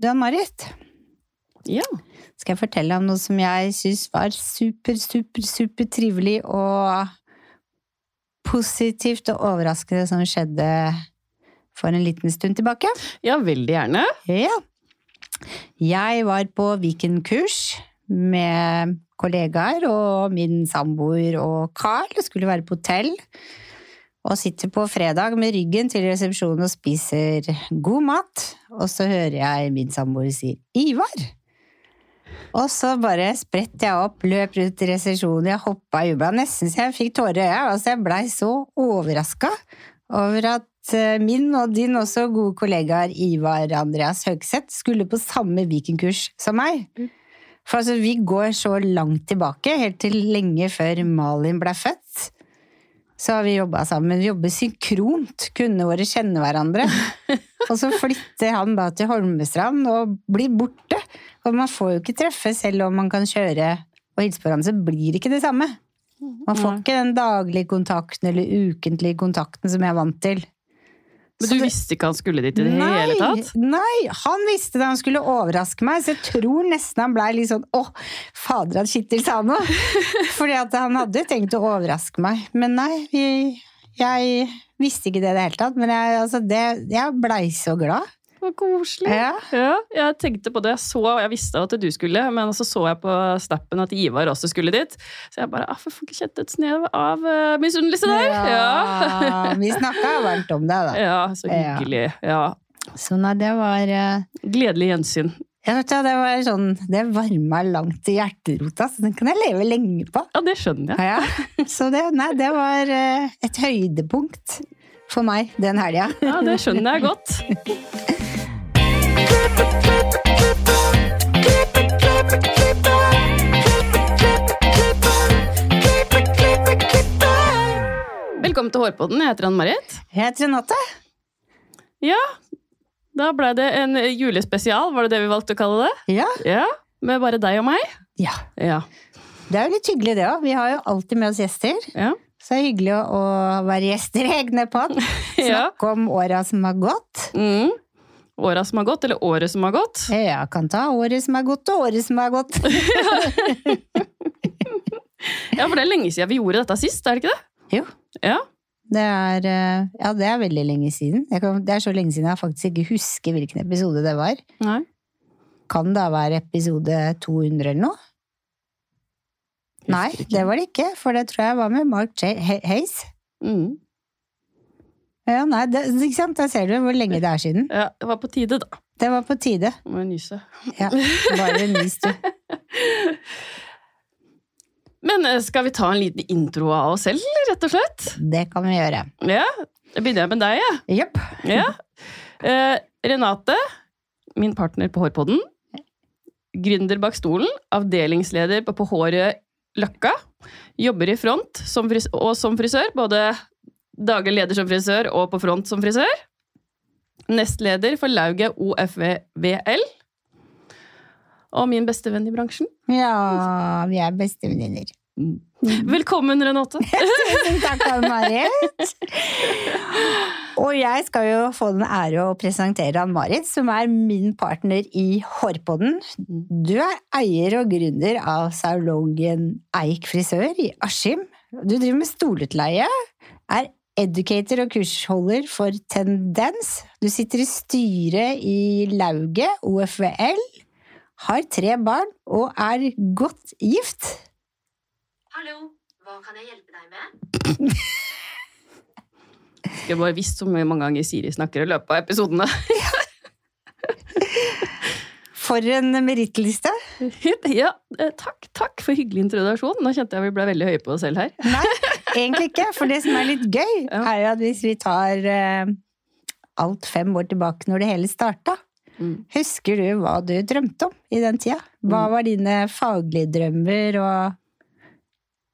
Du, Ann-Marit, Ja. skal jeg fortelle om noe som jeg syns var super, super, super trivelig og positivt og overraskende som skjedde for en liten stund tilbake? ja, veldig gjerne. Ja. Jeg var på Viken-kurs med kollegaer og min samboer og Carl. Skulle være på hotell. Og sitter på fredag med ryggen til resepsjonen og spiser god mat. Og så hører jeg min samboer si 'Ivar'. Og så bare spretter jeg opp, løp ut i resepsjonen, jeg hoppa i jubla, nesten så jeg fikk tårer i øya. Altså, jeg blei så overraska over at eh, min og din også gode kollegaer Ivar Andreas Høgseth skulle på samme Viken-kurs som meg. For altså, vi går så langt tilbake, helt til lenge før Malin ble født. Så har vi jobba sammen. Vi jobber synkront. Kundene våre kjenner hverandre. Og så flytter han da til Holmestrand og blir borte. Og man får jo ikke treffe, selv om man kan kjøre og hilse på hverandre, så blir det ikke det samme. Man får ikke den daglige kontakten eller ukentlige kontakten som jeg er vant til. Men du visste ikke han skulle dit i det hele tatt? Nei, han visste det, han skulle overraske meg, så jeg tror nesten han blei litt sånn åh, fader at Kittil sa noe! Fordi at han hadde tenkt å overraske meg. Men nei, jeg, jeg visste ikke det i det hele tatt. Men jeg, altså det, jeg blei så glad. Så koselig. Ja. Ja, jeg tenkte på det. Jeg så, jeg visste at du skulle, men så så jeg på snappen at Ivar også skulle dit. Så jeg bare ah, får ikke kjent et snev av uh, misunnelse der. Ja. Ja, vi snakka varmt om det, da. ja, så hyggelig. Ja. Så nei, det var uh... Gledelig gjensyn. ikke, Det var sånn, det varma langt i hjerterota, så den kan jeg leve lenge på. Ja, det skjønner jeg. Ja, så det, nei, det var uh, et høydepunkt for meg den helga. Ja, det skjønner jeg godt. Velkommen til Hårpodden. Jeg heter Ann-Marit. Jeg heter Renate. Ja, da ble det en julespesial, var det det vi valgte å kalle det? Ja. Ja, Med bare deg og meg? ja. Ja. Det er jo litt hyggelig, det òg. Vi har jo alltid med oss gjester. Ja. Så det er hyggelig å, være gjester i egne pod. ja. Snakke om åra som har gått. Mm. Åra som har gått, eller året som har gått. Ja, kan ta året som har gått, og året som har gått. Ja, for det er lenge siden vi gjorde dette sist, er det ikke det? Jo. Ja. Det er, eh, ja, det er veldig lenge siden. Kan, det er så lenge siden jeg faktisk ikke husker hvilken episode det var. Nei. Kan det være episode 200 eller noe? Nei, ikke. det var det ikke, for det tror jeg var med Mark J. Hayes. Mm. Ja, nei, det, ikke sant? Da ser du hvor lenge det er siden. Ja, det var på tide, da. Det var på tide. Må jeg nyse. Ja, bare nys du. Men eh, skal vi ta en liten intro av oss selv, rett og slett? Det kan vi gjøre. Ja, Da begynner jeg med deg, jeg. Yep. Ja. Eh, Renate, min partner på Hårpodden. Gründer bak stolen, avdelingsleder på, på Håret Løkka. Jobber i front som og som frisør, både daglig leder som frisør og på front som frisør. Nestleder for lauget OFVL. Og min bestevenn i bransjen. Ja, vi er bestevenninner. Velkommen, Renate. Tusen takk, Ann-Marit. Og jeg skal jo få den ære å presentere Ann-Marit, som er min partner i Hårpodden. Du er eier og gründer av salongen Eik frisør i Askim. Du driver med stolutleie, er educator og kursholder for Tendens. Du sitter i styret i Lauget, OFVL, har tre barn og er godt gift. Hallo, hva kan jeg hjelpe deg med? Jeg bare visst så mange ganger Siri snakker i løpet av episodene. For en merittliste! Ja, eh, takk, takk for hyggelig introduksjon. Nå kjente jeg vi ble veldig høye på oss selv her. Nei, egentlig ikke. For det som er litt gøy, Ja. er jo at hvis vi tar eh, alt fem år tilbake når det hele starta, Mm. husker du hva du drømte om i den tida? Hva Mm. var dine faglige drømmer og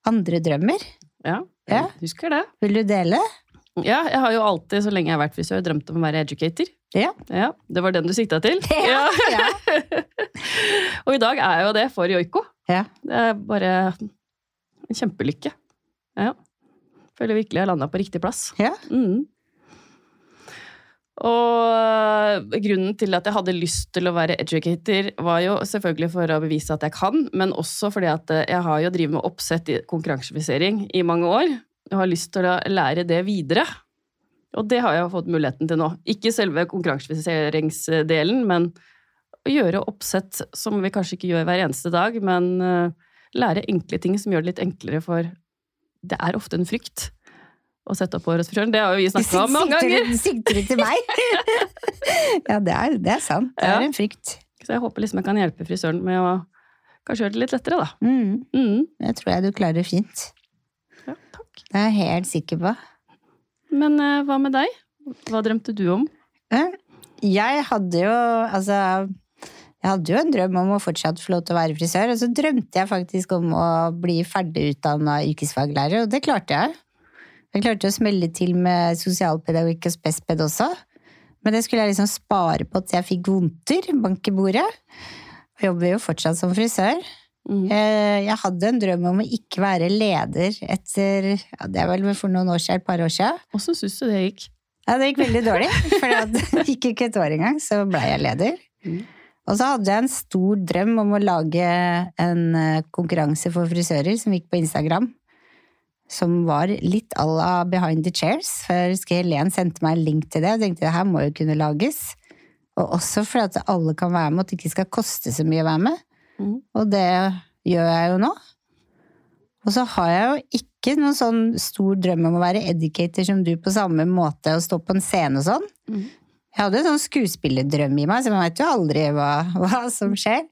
andre drømmer? Ja, Ja. jeg husker det. Vil du dele? Ja, jeg har jo alltid, så lenge jeg har vært frisør, drømt om å være educator. Ja. Ja, Det var den du sikta til? Ja, ja. Og i dag er jeg jo det for joiko. Ja. Det er bare en kjempelykke. Ja. Føler virkelig jeg landa på riktig plass. Ja. Mm. Og grunnen til at jeg hadde lyst til å være educator, var jo selvfølgelig for å bevise at jeg kan, men også fordi at jeg har jo drevet med oppsett i konkurransefisering i mange år. Og har lyst til å lære det videre. Og det har jeg fått muligheten til nå. Ikke selve konkurransefiseringsdelen, men å gjøre oppsett som vi kanskje ikke gjør hver eneste dag, men uh, lære enkle ting som gjør det litt enklere, for det er ofte en frykt å sette opp håret. Det har jo vi snakka om mange ganger. Sikter du til meg? ja, det er, det er sant. Det Ja. er en frykt. Så jeg håper liksom jeg kan hjelpe frisøren med å kanskje gjøre det litt lettere, da. Mm, Mm. det tror jeg du klarer fint. Ja, takk. Det er jeg helt sikker på. Men uh, hva med deg? Hva drømte du om? Jeg hadde jo, altså Jeg hadde jo en drøm om å fortsatt få lov til å være frisør, og så drømte jeg faktisk om å bli ferdig utdanna yrkesfaglærer, og det klarte jeg. Jeg klarte å smelle til med sosialpedagogikk og spesped også. Men det skulle jeg liksom spare på til jeg fikk vondter, bank i bordet. Og jobber jo fortsatt som frisør. Mm. Eh, Jeg hadde en drøm om å ikke være leder etter ja, Det er vel for noen år siden, et par år siden. Åssen syns du det gikk? Ja, det gikk veldig dårlig, for det gikk ikke et år engang, så blei jeg leder. Mm. Og så hadde jeg en stor drøm om å lage en eh, konkurranse for frisører som gikk på Instagram. Som var litt à la Behind the Chairs. For Helen sendte meg en link til det, og tenkte det her må jo kunne lages. Og også fordi at alle kan være med, og at det ikke skal koste så mye å være med. Mm. Og det gjør jeg jo nå. Og så har jeg jo ikke noen sånn stor drøm om å være educator som du på samme måte, og stå på en scene og sånn. Mm. Jeg hadde en sånn skuespillerdrøm i meg, så man vet jo aldri hva, hva som skjer.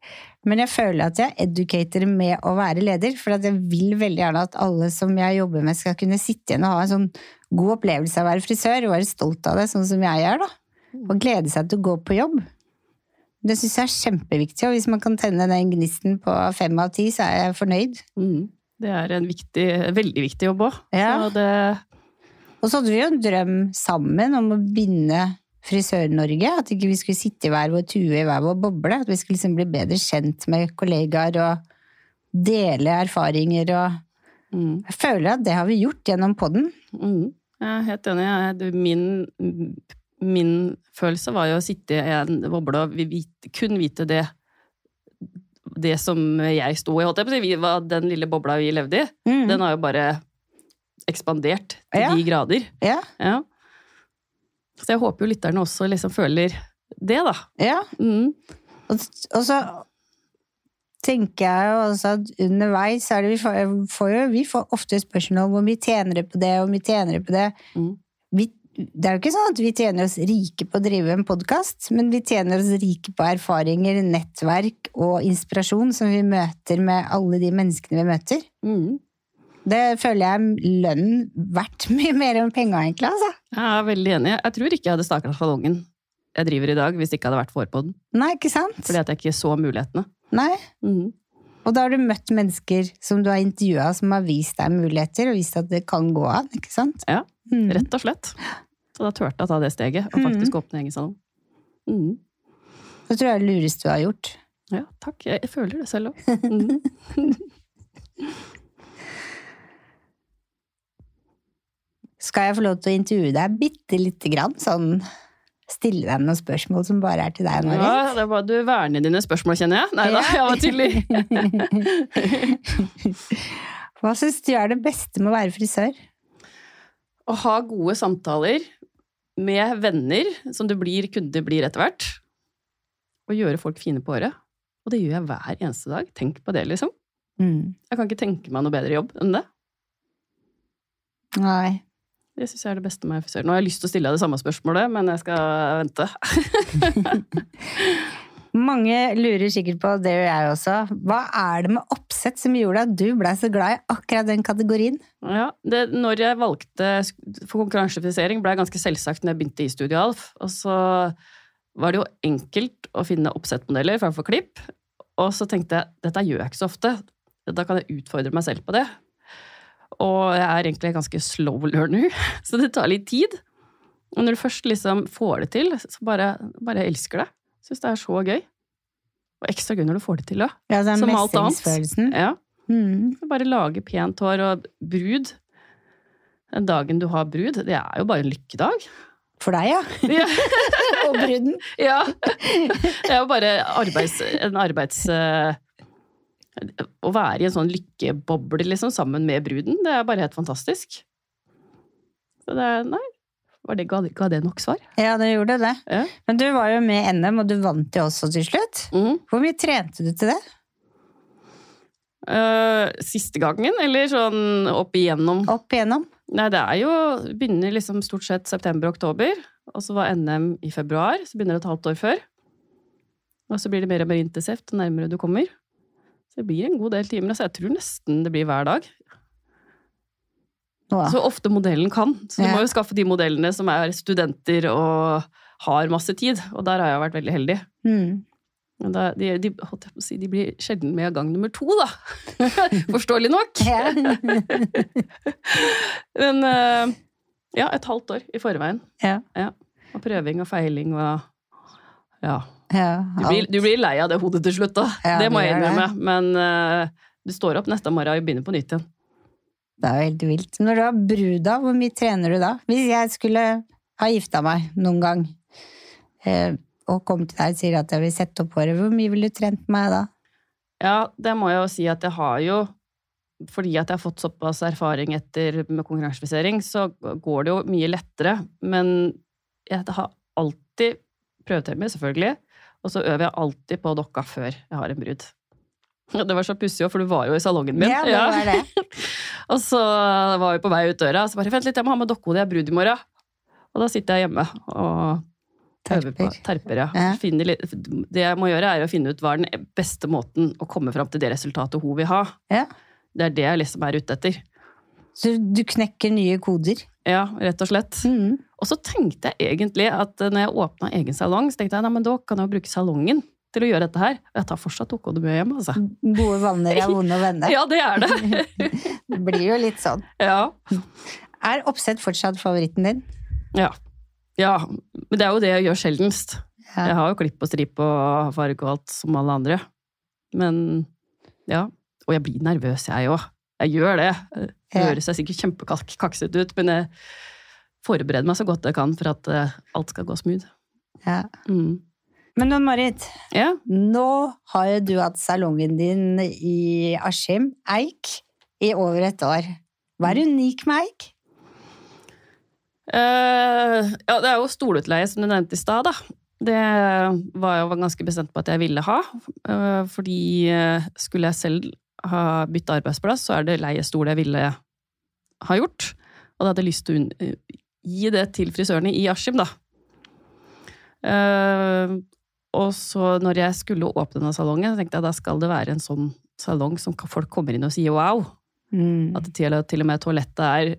Men jeg føler at jeg er educator med å være leder, for at jeg vil veldig gjerne at alle som jeg jobber med skal kunne sitte igjen og ha en sånn god opplevelse av å være frisør, og være stolt av det, sånn som jeg gjør, da. Og glede seg til å gå på jobb. Det syns jeg er kjempeviktig, og hvis man kan tenne den gnisten på fem av ti, så er jeg fornøyd. Mm. Det er en viktig, veldig viktig jobb òg. Ja. Det Og så hadde vi jo en drøm sammen om å binde Frisør-Norge. At ikke vi skulle sitte i hver vår tue i hver vår boble. At vi skulle liksom bli bedre kjent med kollegaer og dele erfaringer og mm. Jeg føler at det har vi gjort gjennom podden. Mm. Jeg er helt enig. Min, min følelse var jo å sitte i en boble og vi- vite, kun vite det det som jeg sto i, holdt jeg på den lille bobla vi levde i. Mm. Den har jo bare ekspandert til Ja. de grader. Ja, Ja. Så jeg håper jo lytterne også liksom føler det, da. ja. Mm. Og, og så tenker jeg jo også at underveis er det vi får, får jo vi får ofte spørsmål om hvor mye tjener på det, og hvor mye tjener på det. Mm. Vi, det er jo ikke sånn at vi tjener oss rike på å drive en podkast, men vi tjener oss rike på erfaringer, nettverk og inspirasjon som vi møter med alle de menneskene vi møter. Mm. Det føler jeg lønnen verdt mye mer enn penger, egentlig. Altså. Jeg er veldig enig. Jeg tror ikke jeg hadde staka salongen jeg driver i dag, hvis det ikke hadde vært for Hårpodden. Nei, ikke sant? Fordi at jeg ikke så mulighetene. Nei. Mm. Og da har du møtt mennesker som du har intervjua, som har vist deg muligheter, og vist at det kan gå an, ikke sant? Ja, Mm. Rett og slett. Så da turte jeg å ta det steget, og faktisk åpne egen salong. Mm. Det tror jeg er det lureste du har gjort. Ja, takk. Jeg, jeg føler det selv òg. Skal jeg få lov til å intervjue deg bitte lite grann? Sånn stille deg noen spørsmål som bare er til deg, Marit? Ja, det var du verner dine spørsmål, kjenner jeg. Nei da, jeg var tydelig. Hva syns du er det beste med å være frisør? Å ha gode samtaler med venner, som du blir, kunde blir etter hvert. Og gjøre folk fine på håret. Og det gjør jeg hver eneste dag. Tenk på det, liksom. Mm. Jeg kan ikke tenke meg noe bedre jobb enn det. Nei. Det syns jeg er det beste med frisør. Nå har jeg lyst til å stille deg det samme spørsmålet, men jeg skal vente. Mange lurer sikkert på, det gjør jeg også, hva er det med oppsett som gjorde at du blei så glad i akkurat den kategorien? Ja, det, når jeg valgte for konkurransefrisering, ble jeg ganske selvsagt når jeg begynte i Studio Alf. Og så var det jo enkelt å finne oppsettmodeller framfor klipp. Og så tenkte jeg dette gjør jeg ikke så ofte. Da kan jeg utfordre meg selv på det. Og jeg er egentlig ganske slow learner, så det tar litt tid. Og når du først liksom får det til, så bare, bare elsker det. Syns det er så gøy. Og ekstra gøy når du får det til da. Ja, den Som alt annet. Ja. Mm. Bare lage pent hår og brud. Den dagen du har brud, det er jo bare en lykkedag. For deg, ja. Ja. Og bruden. ja. Det er jo bare arbeids, en arbeids... eh, Å være i en sånn lykkeboble liksom, sammen med bruden, det er bare helt fantastisk. Så det Nei. Var det, ga, ga det nok svar? Ja, det gjorde det. Ja. Men du var jo med i NM, og du vant jo også til slutt. Mm. Hvor mye trente du til det? Uh, siste gangen, eller sånn opp igjennom? Opp igjennom? Nei, det er jo Begynner liksom stort sett september-oktober, og så var NM i februar, så begynner det et halvt år før. Og så blir det mer og mer intensivt nærmere du kommer. Så det blir en god del timer. Altså jeg tror nesten det blir hver dag. Nå, Så ofte modellen kan. Så du Ja. må jo skaffe de modellene som er studenter og har masse tid. Og der har jeg vært veldig heldig. Mm. Men da, de, de, si, de blir sjelden med gang nummer to, da. Forståelig nok. Ja. Men eh, ja, et halvt år i forveien. Ja. Og prøving og feiling og Ja. Ja, Du blir, du blir lei av det hodet til slutt, da. Det må jeg innrømme. Men uh, du står opp neste morgen og begynner på nytt igjen. Det er jo helt vilt. Når du har bruda, hvor mye trener du da? Hvis jeg skulle ha gifta meg noen gang, eh, og kom til deg og sier at jeg vil sette opp håret, hvor mye ville du trent meg da? Ja, det må jeg jo si at jeg har jo Fordi at jeg har fått såpass erfaring etter med konkurransefisering, så går det jo mye lettere. Men jeg har alltid prøvetermer, selvfølgelig. Og så øver jeg alltid på dokka før jeg har en brud. Det var så pussig, for du var jo i salongen min. Ja, det var det. Og så var vi på vei ut døra, og så bare vent litt, jeg må ha med dokkehodet, jeg er brud i morgen. Og da sitter jeg hjemme og øver på Terper. terper. Ja. Ja. Litt, det jeg må gjøre, er å finne ut hva er den beste måten å komme fram til det resultatet hun vil ha. Ja. Det er det jeg liksom er ute etter. Så du knekker nye koder? Ja, rett og slett. Mm. Og så tenkte jeg egentlig at når jeg åpna egen salong, så tenkte jeg nei, men da kan jeg jo bruke salongen til å gjøre dette her. Og jeg tar fortsatt dokkehode med hjem, altså. Gode vanner er vonde venner. Ja, det er det. Det blir jo litt sånn. Ja. Er oppsett fortsatt favoritten din? Ja. ja. Men det er jo det jeg gjør sjeldenst. Ja. Jeg har jo klipp og stripe og farge og alt som alle andre. Men ja. Og jeg blir nervøs, jeg òg. Jeg gjør det. Det høres sikkert kjempekaksete ut, men jeg forbereder meg så godt jeg kan for at eh, alt skal gå smooth. Ja. Mm. Men nå, Marit, Ja. nå har jo du hatt salongen din i Askim, Eik, i over et år. Hva er unik med Eik? Uh, ja, det er jo stolutleie, som du nevnte i stad. Det var jeg jo ganske bestemt på at jeg ville ha. Uh, fordi skulle jeg selv ha bytta arbeidsplass, så er det leiestol jeg ville ha gjort. Og da hadde jeg lyst til å gi det til frisørene i Askim, da. Uh, og så når jeg skulle åpne denne salongen, så tenkte jeg da skal det være en sånn salong som folk kommer inn og sier wow. Mm. At til, til og med toalettet er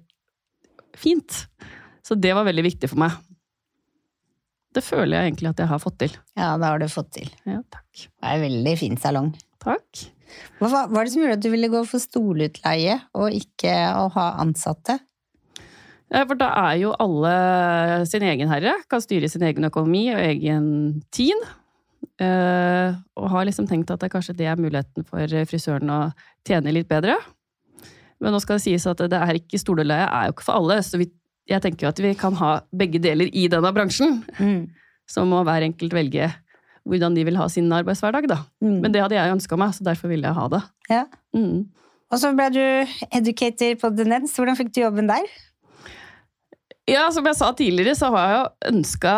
fint. Så det var veldig viktig for meg. Det føler jeg egentlig at jeg har fått til. Ja, det har du fått til. Ja, takk. Det er en veldig fin salong. Takk. Hva var det som gjorde at du ville gå for stolutleie, og ikke å ha ansatte? Ja, for da er jo alle sin egen herre, kan styre sin egen økonomi og egen tid. Eh, og har liksom tenkt at det kanskje det er muligheten for frisøren å tjene litt bedre. Men nå skal det sies at det er ikke stoleleie er jo ikke for alle, så vi, jeg tenker jo at vi kan ha begge deler i denne bransjen. Mm. Så må hver enkelt velge hvordan de vil ha sin arbeidshverdag, da. Mm. Men det hadde jeg ønska meg, så derfor ville jeg ha det. Ja. Mm. Og så ble du educator på The Neds. Hvordan fikk du jobben der? Ja, som jeg sa tidligere, så har jeg jo ønska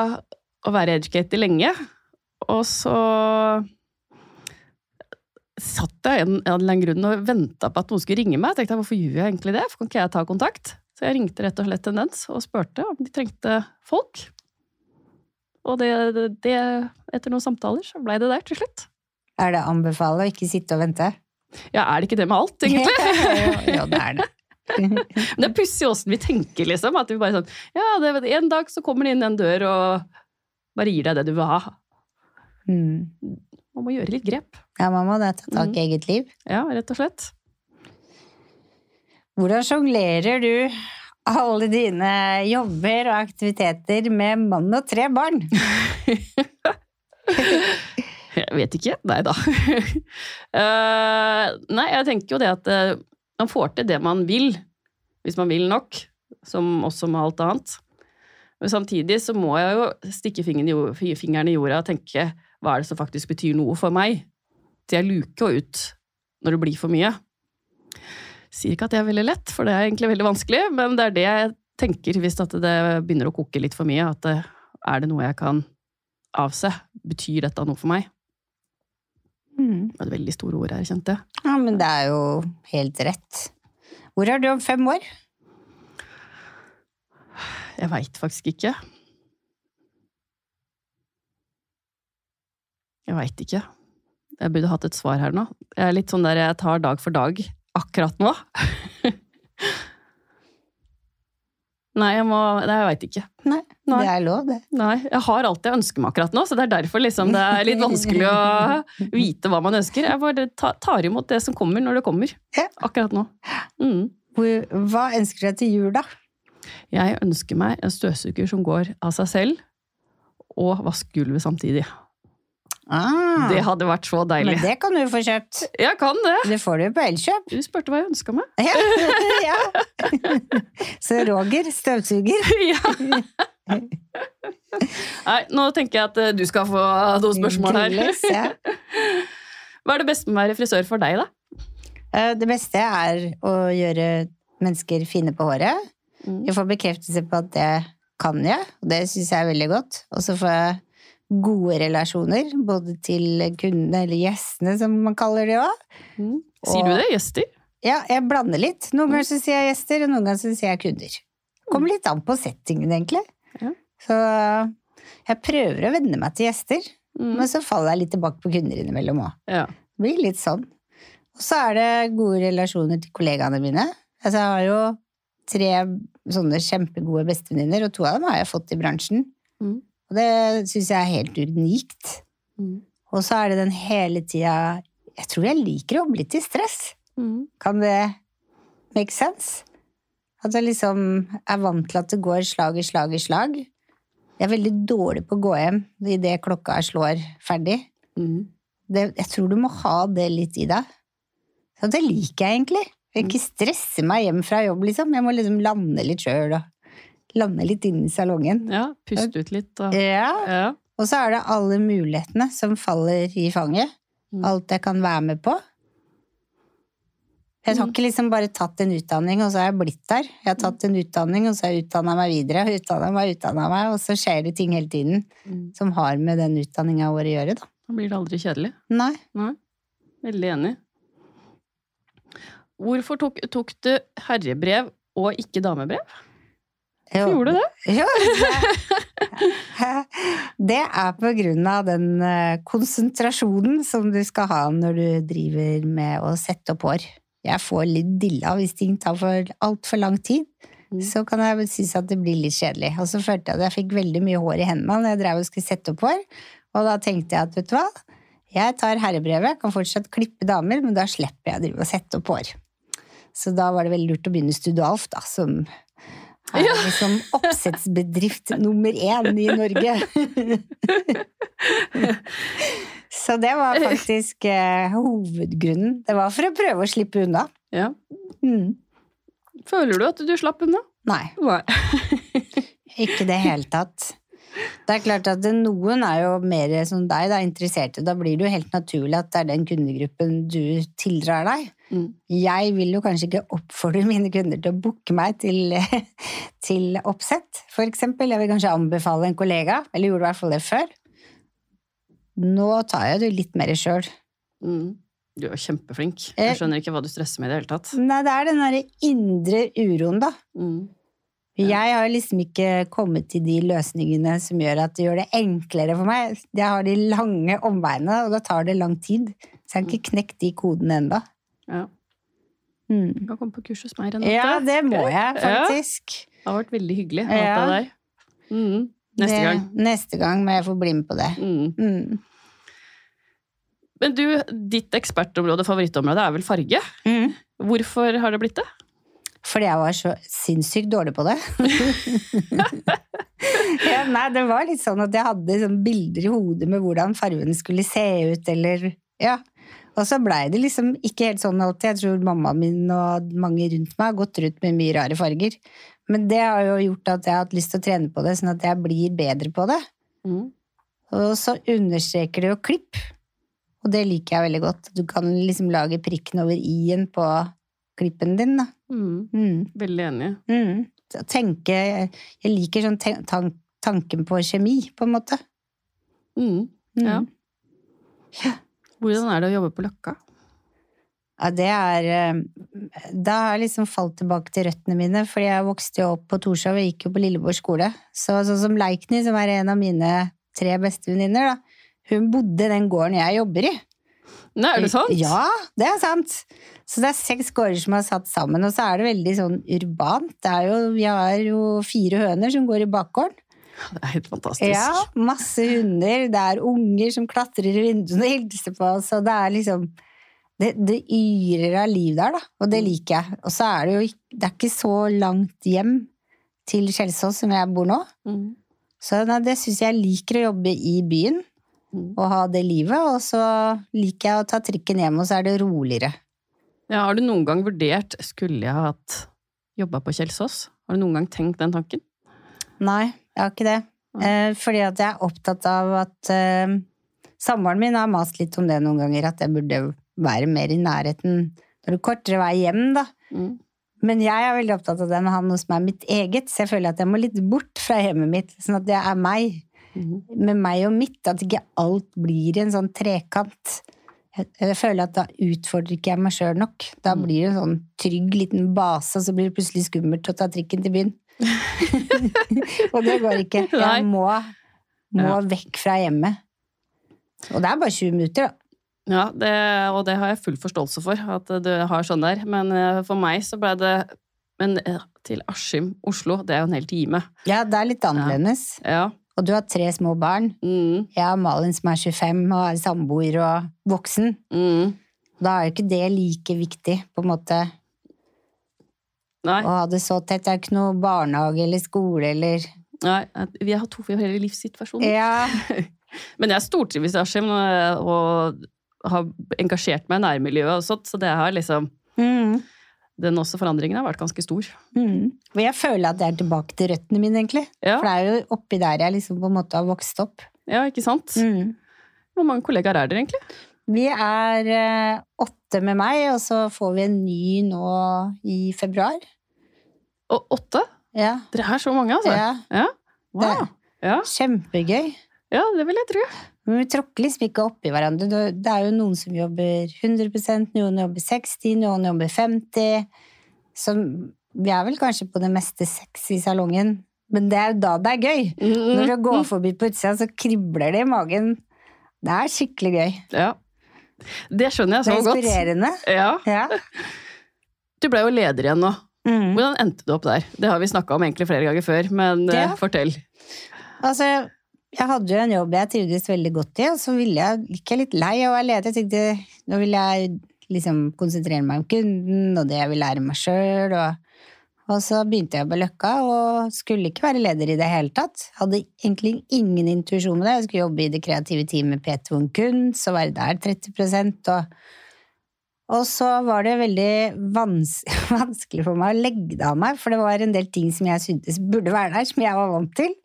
å være educator lenge. Og så satt jeg en, en eller annen grunn og venta på at noen skulle ringe meg. Jeg tenkte hvorfor gjør jeg egentlig det? For kan ikke jeg ta kontakt? Så jeg ringte rett og slett Tendens og spurte om de trengte folk. Og det, det, det etter noen samtaler, så blei det der til slutt. Er det å anbefale å ikke sitte og vente? Ja, er det ikke det med alt, egentlig? jo, jo, det er det. Det er pussig åssen vi tenker, liksom. At vi bare sånn Ja, det, en dag så kommer det inn en dør og bare gir deg det du vil ha. Mm. Man må gjøre litt grep. Ja, man må det. ta tak Mm. i eget liv. Ja, rett og slett. Hvordan sjonglerer du alle dine jobber og aktiviteter med mann og tre barn? Jeg vet ikke. Nei da. uh, nei, jeg tenker jo det at eh, man får til det man vil, hvis man vil nok, som også med alt annet. Men samtidig så må jeg jo stikke fingeren i, jorda og tenke hva er det som faktisk betyr noe for meg? Så jeg luker ut når det blir for mye. Sier ikke at det er veldig lett, for det er egentlig veldig vanskelig, men det er det jeg tenker hvis det begynner å koke litt for mye. At det, er det noe jeg kan avse? Betyr dette noe for meg? Mm. Det var et veldig store ord her, kjente jeg. Ja, men det er jo helt rett. Hvor er du om fem år? Jeg veit faktisk ikke. Jeg veit ikke. Jeg burde hatt et svar her nå. Jeg er litt sånn der jeg tar dag for dag akkurat nå. Nei, jeg må Nei, jeg veit ikke. Nei, Nei. det er lov, det. Nei, jeg har alt jeg ønsker meg akkurat nå, så det er derfor liksom det er litt vanskelig å vite hva man ønsker. Jeg bare tar imot det som kommer, når det kommer. Ja. Akkurat nå. Mm. Hva ønsker du deg til jul, da? Jeg ønsker meg en støvsuger som går av seg selv, og vasker gulvet samtidig. Ah, Det hadde vært så deilig. men det kan du få kjøpt. Jeg kan det! Det får du på Elkjøp. Du spurte hva jeg ønska meg. Ja. ja. Så Roger, støvsuger. ja. Nei, nå tenker jeg at eh, du skal få noen spørsmål her. Ja. Hva er det beste med å være frisør for deg, da? Eh, Det beste er å gjøre mennesker fine på håret. Mm. Jeg får bekreftelse på at det kan jeg, og det syns jeg er veldig godt. Og så får jeg gode relasjoner, både til kundene, eller gjestene som man kaller det òg. Mm. Sier du det? Gjester? Ja, jeg blander litt. Noen ganger så sier jeg gjester, og noen ganger så sier jeg kunder. Kommer litt an på settingen, egentlig. Ja. Så jeg prøver å venne meg til gjester, Mm. men så faller jeg litt tilbake på kunder innimellom òg. Ja. Det blir litt sånn. Og så er det gode relasjoner til kollegaene mine. Altså, jeg har jo tre sånne kjempegode bestevenninner, og to av dem har jeg fått i bransjen. Mm. Og det syns jeg er helt unikt. Mm. Og så er det den hele tida Jeg tror jeg liker å jobbe litt i stress. Mm. Kan det make sense? At jeg liksom er vant til at det går slag i slag i slag. Jeg er veldig dårlig på å gå hjem idet klokka slår ferdig. Mm. Det, jeg tror du må ha det litt i deg. Så det liker jeg egentlig. Jeg vil ikke stresse meg hjem fra jobb, liksom. Jeg må liksom lande litt sjøl og lande litt inn i salongen. ja, puste ut litt. Og... Ja. Ja. Og så er det alle mulighetene som faller i fanget. Mm. Alt jeg kan være med på. Jeg har Mm. ikke liksom bare tatt en utdanning, og så har jeg blitt der. Jeg har tatt en utdanning, og så har jeg utdanna meg videre, utdanna meg, utdanna meg, og så skjer det ting hele tiden Mm. som har med den utdanninga vår å gjøre, da. Da blir det aldri kjedelig. Nei. Nei. Veldig enig. Hvorfor tok, tok du herrebrev og ikke damebrev? Jo. Hvorfor gjorde du det? Jo, det, er på grunn av den eh, konsentrasjonen som du skal ha når du driver med å sette opp hår. Jeg får litt dilla hvis ting tar for altfor lang tid. Mm. Så kan jeg synes at det blir litt kjedelig. Og så følte jeg at jeg fikk veldig mye hår i hendene når jeg drev og skulle sette opp hår. Og da tenkte jeg at vet du hva, jeg tar herrebrevet, kan fortsatt klippe damer, men da slipper jeg å drive og sette opp hår. Så da var det veldig lurt å begynne Studalf, da, som er liksom oppsettsbedrift nummer én i Norge. Så det var faktisk eh, hovedgrunnen. Det var for å prøve å slippe unna. Ja. Mm. Føler du at du slapp unna? Nei, Nei. ikke i det hele tatt. Det er klart at noen er jo mer som deg, da, interesserte. Da blir det jo helt naturlig at det er den kundegruppen du tildrar deg. Mm. Jeg vil jo kanskje ikke oppfordre mine kunder til å booke meg til, til oppsett, eksempel. Jeg vil kanskje anbefale en kollega, eller gjorde i hvert fall det før. Nå tar jeg det litt mer sjøl. Mm. Du er kjempeflink. Eh. Jeg skjønner ikke hva du stresser med i det hele tatt. Nei, det er den derre indre uroen, da. Mm. Jeg har liksom ikke kommet til de løsningene som gjør at det gjør det enklere for meg. Jeg har de lange omveiene, og da tar det lang tid. Så jeg har ikke knekt de kodene ennå. Ja. Mm. Du kan komme på kurs hos meg, Renate. Ja, det må jeg Ja. faktisk. Det har vært veldig hyggelig å ha Ja. deg der. Mm. Neste det, gang. Neste gang må jeg få bli med på det. Mm. Mm. Men du, ditt ekspertområde, favorittområde, er vel farge? Mm. Hvorfor har det blitt det? Fordi jeg var så sinnssykt dårlig på det. ja, nei, det var litt sånn at jeg hadde sånn bilder i hodet med hvordan fargen skulle se ut, eller Ja. Og så blei det liksom ikke helt sånn alltid. Jeg tror mammaen min og mange rundt meg har gått rundt med mye rare farger. Men det har jo gjort at jeg har hatt lyst til å trene på det, sånn at jeg blir bedre på det. Mm. Og så understreker det jo klipp. Og det liker jeg veldig godt. Du kan liksom lage prikken over i-en på klippen din, da. Mm. Mm. Veldig enig. Mm. Tenke Jeg liker sånn ten tan tanken på kjemi, på en måte. Mm. Mm. Ja. Hvordan er det å jobbe på Løkka? Ja, det er eh, Da har jeg liksom falt tilbake til røttene mine, fordi jeg vokste jo opp på Torshov og gikk jo på Lilleborg skole. Så sånn som Leikny, som er en av mine tre beste venninner, da, hun bodde i den gården jeg jobber i. Nei, er det sant? Ja, det er sant. Så det er seks gårder som er satt sammen, og så er det veldig sånn urbant. Det er jo, vi har jo fire høner som går i bakgården. Det er helt fantastisk. Ja, masse hunder. Det er unger som klatrer i vinduene og hilser på oss, og det er liksom det, det yrer av liv der, da, og det liker jeg. Og så er det jo det er ikke så langt hjem til Kjelsås som jeg bor nå. Mm. Så nei, det syns jeg liker å jobbe i byen Mm. og ha det livet. Og så liker jeg å ta trikken hjem, og så er det roligere. Ja, har du noen gang vurdert Skulle jeg hatt jobba på Kjelsås? Har du noen gang tenkt den tanken? Nei, jeg har ikke det. Eh, fordi at jeg er opptatt av at eh, Samboeren min har mast litt om det noen ganger, at jeg burde være mer i nærheten når det er kortere vei hjem, da. Mm. Men jeg er veldig opptatt av det med å ha noe som er mitt eget, så jeg føler at jeg må litt bort fra hjemmet mitt, sånn at det er meg. Mm. Med meg og mitt, at ikke alt blir en sånn trekant. Jeg, jeg føler at da utfordrer ikke jeg meg sjøl nok. Da Mm. blir det en sånn trygg liten base, og så blir det plutselig skummelt å ta trikken til byen. og det går ikke. Jeg må, må Ja. vekk fra hjemmet. Og det er bare 20 minutter, da. Ja, det, og det har jeg full forståelse for, at du har sånn der. Men eh, for meg så ble det Men eh, til Askim, Oslo, det er jo en hel time. Ja, det er litt annerledes. Ja. Og du har tre små barn. Mm, Jeg har Malin som er 25 og er samboer og voksen. mm. Da er jo ikke det like viktig, på en måte, Nei, å ha det så tett. Det er ikke noe barnehage eller skole eller nei, vi har to forskjellige livssituasjoner. Ja. Men jeg stortrives i Askim og, har engasjert meg i nærmiljøet og sånt, så det har liksom Mm. Den også forandringen har vært ganske stor. Mm. Og jeg føler at jeg er tilbake til røttene mine, egentlig. Ja, For det er jo oppi der jeg liksom på en måte har vokst opp. ja ikke sant? Mm. Hvor mange kollegaer er dere egentlig? Vi er eh, åtte med meg, og så får vi en ny nå i februar. Og åtte? Ja. Dere er så mange, altså? ja. Ja. Wow. Ja, Kjempegøy. ja det vil jeg tro. Men vi tråkker liksom ikke oppi hverandre. Det det er jo noen som jobber 100% noen jobber 60 noen jobber 50 Så vi er vel kanskje på det meste seks i salongen. Men det er jo da det er gøy. Når du går forbi på utsida, så kribler det i magen. Det er skikkelig gøy. Ja. Det skjønner jeg så godt. Det er godt. inspirerende. Ja. Ja. Du ble jo leder igjen nå. Mm. Hvordan endte du opp der? Det har vi snakka om egentlig flere ganger før, men ja. uh, fortell. Altså, jeg hadde jo en jobb jeg trivdes veldig godt i, og så ville jeg, gikk jeg litt lei av å være leder. Jeg tenkte nå vil jeg liksom konsentrere meg om kunden, og det jeg vil lære meg sjøl. Og, og så begynte jeg på Løkka, og skulle ikke være leder i det hele tatt. Hadde egentlig ingen intuisjon med det. Jeg skulle jobbe i det kreative teamet P2 Kunst, og være der 30% og og så var det veldig vans vanskelig for meg å legge det av meg, for det var en del ting som jeg syntes burde være der, som jeg var vant til.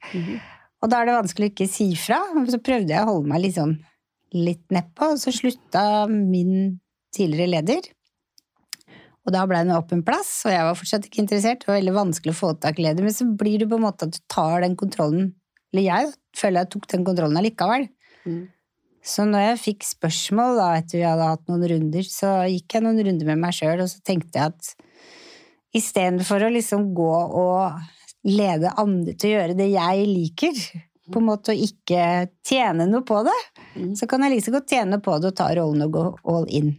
Og da er det vanskelig å ikke si fra. Så prøvde jeg å holde meg sånn litt nedpå, og så slutta min tidligere leder. Og da ble det en åpen plass, og jeg var fortsatt ikke interessert. Det var veldig vanskelig å få tak i leder, men så blir det på en måte at du tar den kontrollen Eller jeg føler jeg tok den kontrollen allikevel. Mm. Så når jeg fikk spørsmål da, etter vi hadde hatt noen runder, så gikk jeg noen runder med meg sjøl, og så tenkte jeg at istedenfor å liksom gå og lede andre til å gjøre det jeg liker, på en måte å ikke tjene noe på det, Mm. så kan jeg like så godt tjene på det og ta rollen og gå all in.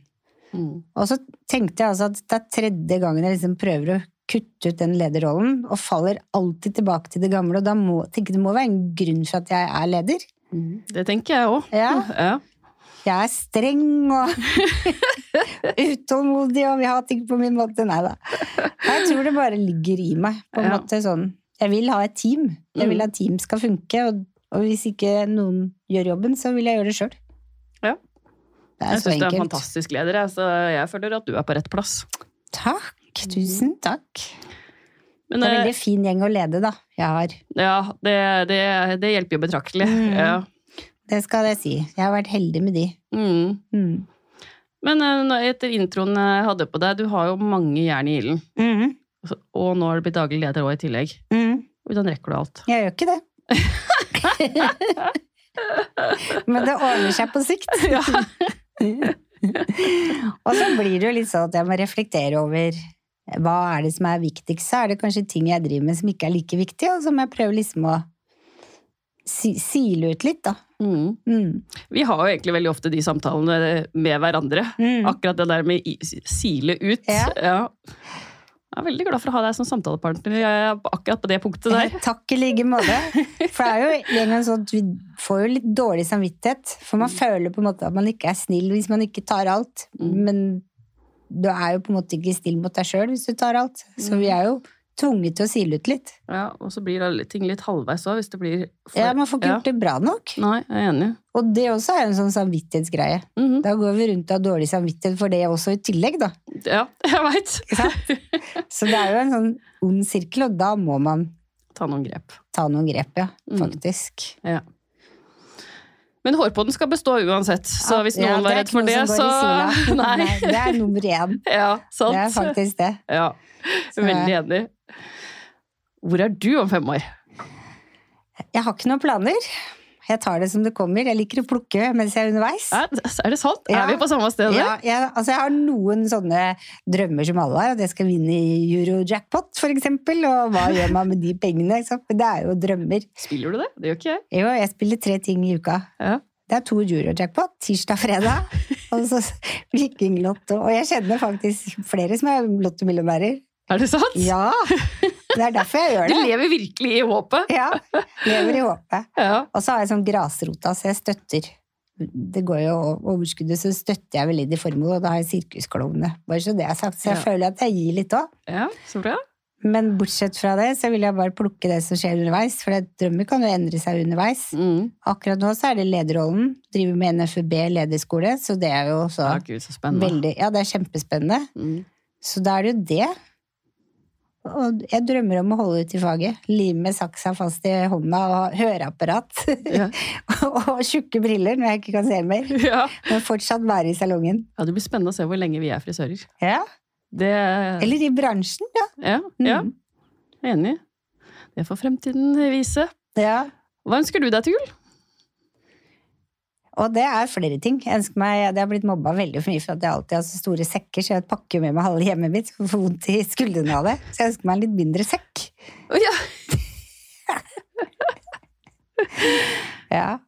Mm. Og så tenkte jeg altså at det er tredje gangen jeg liksom prøver å kutte ut den lederrollen, og faller alltid tilbake til det gamle, og da må, tenker det må være en grunn for at jeg er leder. Mm. Det tenker jeg òg. Ja. Ja. Jeg er streng og utålmodig og vi har ting på min måte. Nei da. Jeg tror det bare ligger i meg. på en Ja. måte sånn. Jeg vil ha et team. Jeg vil at team skal funke, og, og hvis ikke noen gjør jobben, så vil jeg gjøre det sjøl. Det er Jeg syns du er en fantastisk leder, så jeg føler at du er på rett plass. Takk. Tusen takk. Men Det er en eh, veldig fin gjeng å lede, da. Jeg har. ja, det, det, det hjelper jo betraktelig. Mm. Ja. Det skal jeg si. Jeg har vært heldig med de. Mm. Mm. Men eh, etter introen jeg hadde på deg, du har jo mange jern i ilden. Mhm. Og nå har du blitt daglig leder òg i tillegg. Mhm. Hvordan rekker du alt? Jeg gjør ikke det. Men det ordner seg på sikt. Ja. Og så blir det jo litt sånn at jeg må reflektere over hva er det som er viktigst. Så er det kanskje ting jeg driver med som ikke er like viktig, og som jeg prøver liksom å si, sile ut litt, da. Mm. Mm. Vi har jo egentlig veldig ofte de samtalene med hverandre. Mm. Akkurat det der med sile ut. Ja. Jeg er veldig glad for å ha deg som samtalepartner jeg er akkurat på det punktet der. Takk i like måte. For det er jo en gang sånn at vi får jo litt dårlig samvittighet. For man føler på en måte at man ikke er snill hvis man ikke tar alt. Mm. Men du er jo på en måte ikke snill mot deg sjøl hvis du tar alt. Så Mm. vi er jo tvunget til å sile ut litt. Ja, og så blir ting litt halvveis òg, hvis det blir for Ja, Man får ikke Ja. gjort det bra nok. Nei, jeg er enig. Og det også er en sånn samvittighetsgreie. Mhm. Da går vi rundt og har dårlig samvittighet for det også i tillegg, da. Ja, jeg veit. Så det er jo en sånn ond sirkel, og da må man Ta noen grep. ta noen grep, ja. Mm. Faktisk. Ja. Men hårpoden skal bestå uansett, så hvis Ja, noen var redd for det, så nei. Nei. Det er nummer én. Ja, sant. Det er faktisk det. Ja, Så- veldig enig. Hvor er du om fem år? Jeg har ikke noen planer. Jeg tar det som det kommer. Jeg liker å plukke mens jeg er underveis. Er det sant? Ja. Er vi på samme sted? Ja, jeg, altså jeg har noen sånne drømmer som alle har, at jeg skal vinne i Eurojackpot, eksempel. Og hva gjør man med de pengene? Det er jo drømmer. Spiller du det? Det gjør ikke jeg. Jo, jeg spiller tre ting i uka. Ja. Det er to Eurojackpot, tirsdag, og fredag, og så Vikinglotto. Og jeg kjenner faktisk flere som er lottomillionærer. Er det sant? Ja! Det er derfor jeg gjør det. Du lever virkelig i håpet. Ja, lever i håpet. Ja. Og så har jeg sånn grasrota, så jeg støtter. Det går jo overskuddet, så støtter jeg veldig formål, og da har jeg sirkusklovnene. Bare så det er sagt. Så jeg Ja. føler at jeg gir litt òg. ja, så bra. Men bortsett fra det, så vil jeg bare plukke det som skjer underveis, for drømmer kan jo endre seg underveis. Mm. Akkurat nå så er det lederrollen. Driver med NFUB lederskole, så det er jo så Ja, gud, så veldig Ja, det er kjempespennende. Mm. Så da er det jo det. Og jeg drømmer om å holde ut i faget. Lime saksa fast i hånda og høreapparat. Ja. og tjukke briller når jeg ikke kan se mer. Ja. Men fortsatt være i salongen. ja, det blir spennende å se hvor lenge vi er frisører. Ja. Det Eller i bransjen, ja. Ja, ja. Mm. jeg er enig. Det får fremtiden vise. ja. Hva ønsker du deg til jul? Og det er flere ting. Jeg ønsker meg, det har blitt mobba veldig for mye for at jeg alltid har så store sekker, så jeg pakker med meg halve hjemmet mitt og får vondt i skuldrene av det. Så jeg ønsker meg en litt mindre sekk. Oh, ja. Ja.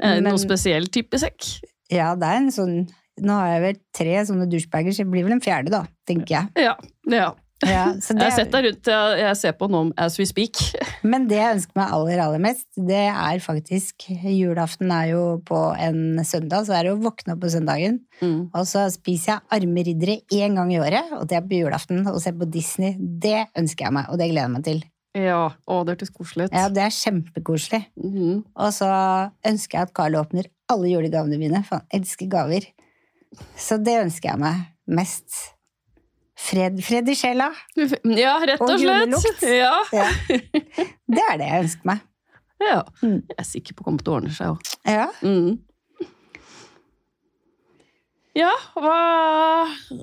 Men- noen spesiell type sekk? ja, det er en sånn Nå har jeg vel tre sånne douchebager, så det blir vel en fjerde, da, tenker jeg. Ja. ja. Ja, så Jeg har sett deg rundt, jeg, ser på nå as we speak. Men det jeg ønsker meg aller, aller mest, det er faktisk Julaften er jo på en søndag, så er det å våkne opp på søndagen. Mm. Og så spiser jeg arme riddere én gang i året, og det er på julaften, og ser på Disney. Det ønsker jeg meg, og det gleder jeg meg til. Ja, å, det hørtes koselig ut. Ja, det er kjempekoselig. Mm. Og så ønsker jeg at Carl åpner alle julegavene mine, for han elsker gaver. Så det ønsker jeg meg mest. Fred, fred i sjela. Ja, rett og Og slett. Ja. Ja. Det er det jeg ønsker meg. ja. Mm. Jeg er sikker på at det kommer til å ordne seg òg. Ja. Mm. Ja, hva,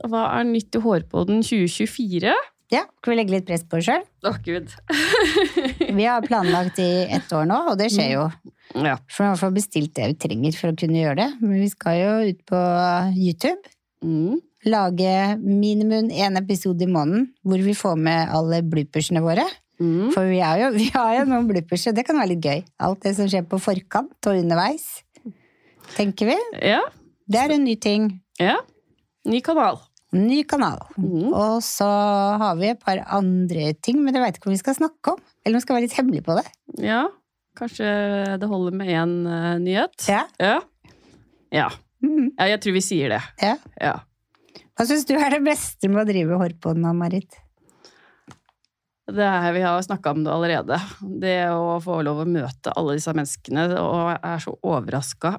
hva er nytt i Hårpodden 2024? ja. Skal vi legge litt press på oss sjøl? Gud. Vi har planlagt i ett år nå, og det skjer jo. Ja. For vi har bestilt det vi trenger for å kunne gjøre det. Men vi skal jo ut på YouTube. Mm. Lage minimum én episode i måneden hvor vi får med alle bloopersene våre. Mm. For vi, er jo, vi har jo noen bloopers, og det kan være litt gøy. Alt det som skjer på forkant og underveis. Tenker vi. Ja. Det er en ny ting. ja. Ny kanal. Ny kanal. Mm. Og så har vi et par andre ting, men jeg veit ikke om vi skal snakke om. Eller om vi skal være litt hemmelige på det. Ja. Kanskje det holder med én uh, nyhet? Ja. Ja. Ja. Mm. ja. Jeg tror vi sier det. ja. Ja. Hva syns du er det beste med å drive hårpodden, Marit? Det er, vi har snakka om det allerede. Det å få lov å møte alle disse menneskene, og jeg er så overraska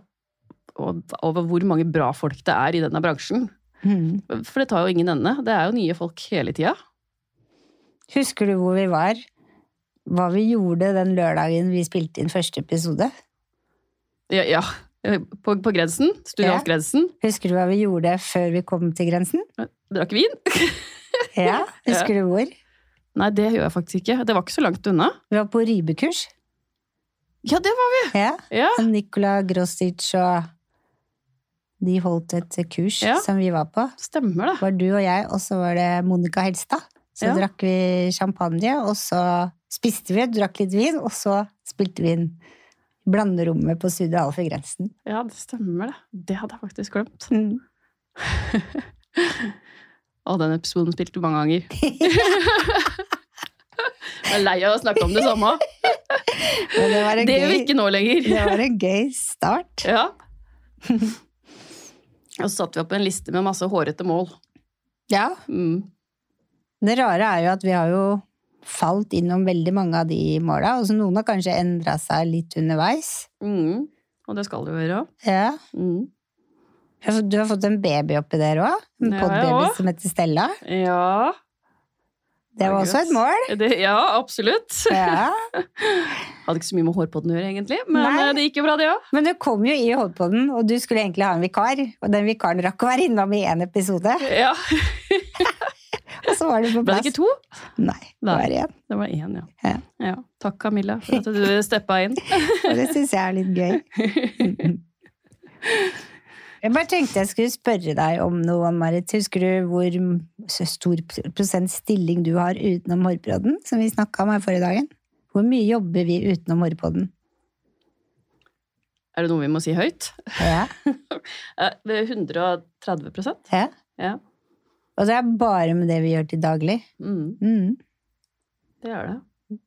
over hvor mange bra folk det er i denne bransjen. Mm. For det tar jo ingen ende. Det er jo nye folk hele tida. Husker du hvor vi var? Hva vi gjorde den lørdagen vi spilte inn første episode? Ja, ja. På, på grensen. Studialsgrensen. Husker du hva vi gjorde før vi kom til grensen? Drakk vin. Ja, Husker du hvor? Nei, det gjør jeg faktisk ikke. Det var ikke så langt unna. Vi var på rybekurs. Ja, det var vi! Ja. Ja. Nikola Grostic og de holdt et kurs Ja. som vi var på. Stemmer. Det var du og jeg, og så var det Monica Helstad. Så Ja. drakk vi champagne, og så spiste vi, drakk litt vin, og så spilte vi inn blanderommet på Studio Alf i Grensen. Ja, det stemmer det. Det hadde jeg faktisk glemt. Mm. Og den episoden spilte du mange ganger. Jeg er lei av å snakke om det samme. Det var Det gjør vi ikke nå lenger. det var en gøy start. Ja. Og så satte vi opp en liste med masse hårete mål. Ja, Mm. det rare er jo at vi har jo falt innom veldig mange av de måla, og så noen har kanskje endra seg litt underveis. Mm. Og det skal du gjøre. Ja. Mm. Du har fått en baby oppi der òg? En podbaby også. som heter Stella. Ja. Det var også et mål. Det, ja, absolutt. Ja. Hadde ikke så mye med hårpodden å gjøre, egentlig. Men Nei. eh, det gikk jo bra, det òg. Men du kom jo i hårpodden, og du skulle egentlig ha en vikar. Og den vikaren rakk å være innom i én episode, Ja. og så var det på Ble det ikke to? Nei, det Nei. var én. Det var én, ja. Ja. ja. Takk, Camilla, for at du steppa inn. Og det syns jeg er litt gøy. Jeg bare tenkte jeg skulle spørre deg om noe, Marit. Husker du hvor stor prosent stilling du har utenom hårbrodden, som vi snakka om her forrige dagen? Hvor mye jobber vi utenom hårpodden? Er det noe vi må si høyt? Ja. Eh, det er 130 ja. Ja. Og det er bare med det vi gjør til daglig. Mm, Mm. det er det.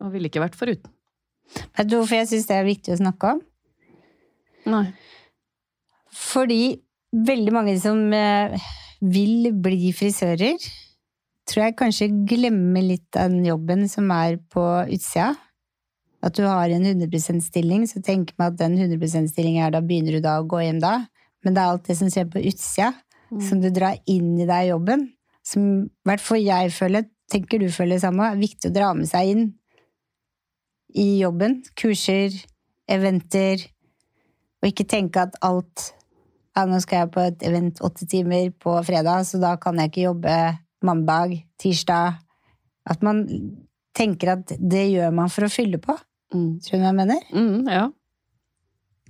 Og ville ikke vært foruten. Vet du hvorfor jeg syns det er viktig å snakke om? Nei. Fordi veldig mange som eh, vil bli frisører, tror jeg kanskje glemmer litt av den jobben som er på utsida. At du har en 100% stilling, så tenker man at den 100% stillingen er da begynner du da å gå hjem da. Men det er alt det som skjer på utsida, Mm. som du drar inn i deg i jobben. Som i hvert fall jeg føler, tenker du føler det samme, er viktig å dra med seg inn i jobben. Kurser, eventer. Og ikke tenke at alt ja, nå skal jeg på et event åtte timer på fredag, så da kan jeg ikke jobbe mandag, tirsdag. At man tenker at det gjør man for å fylle på. Mm. Tror du hva jeg mener? Mm, ja.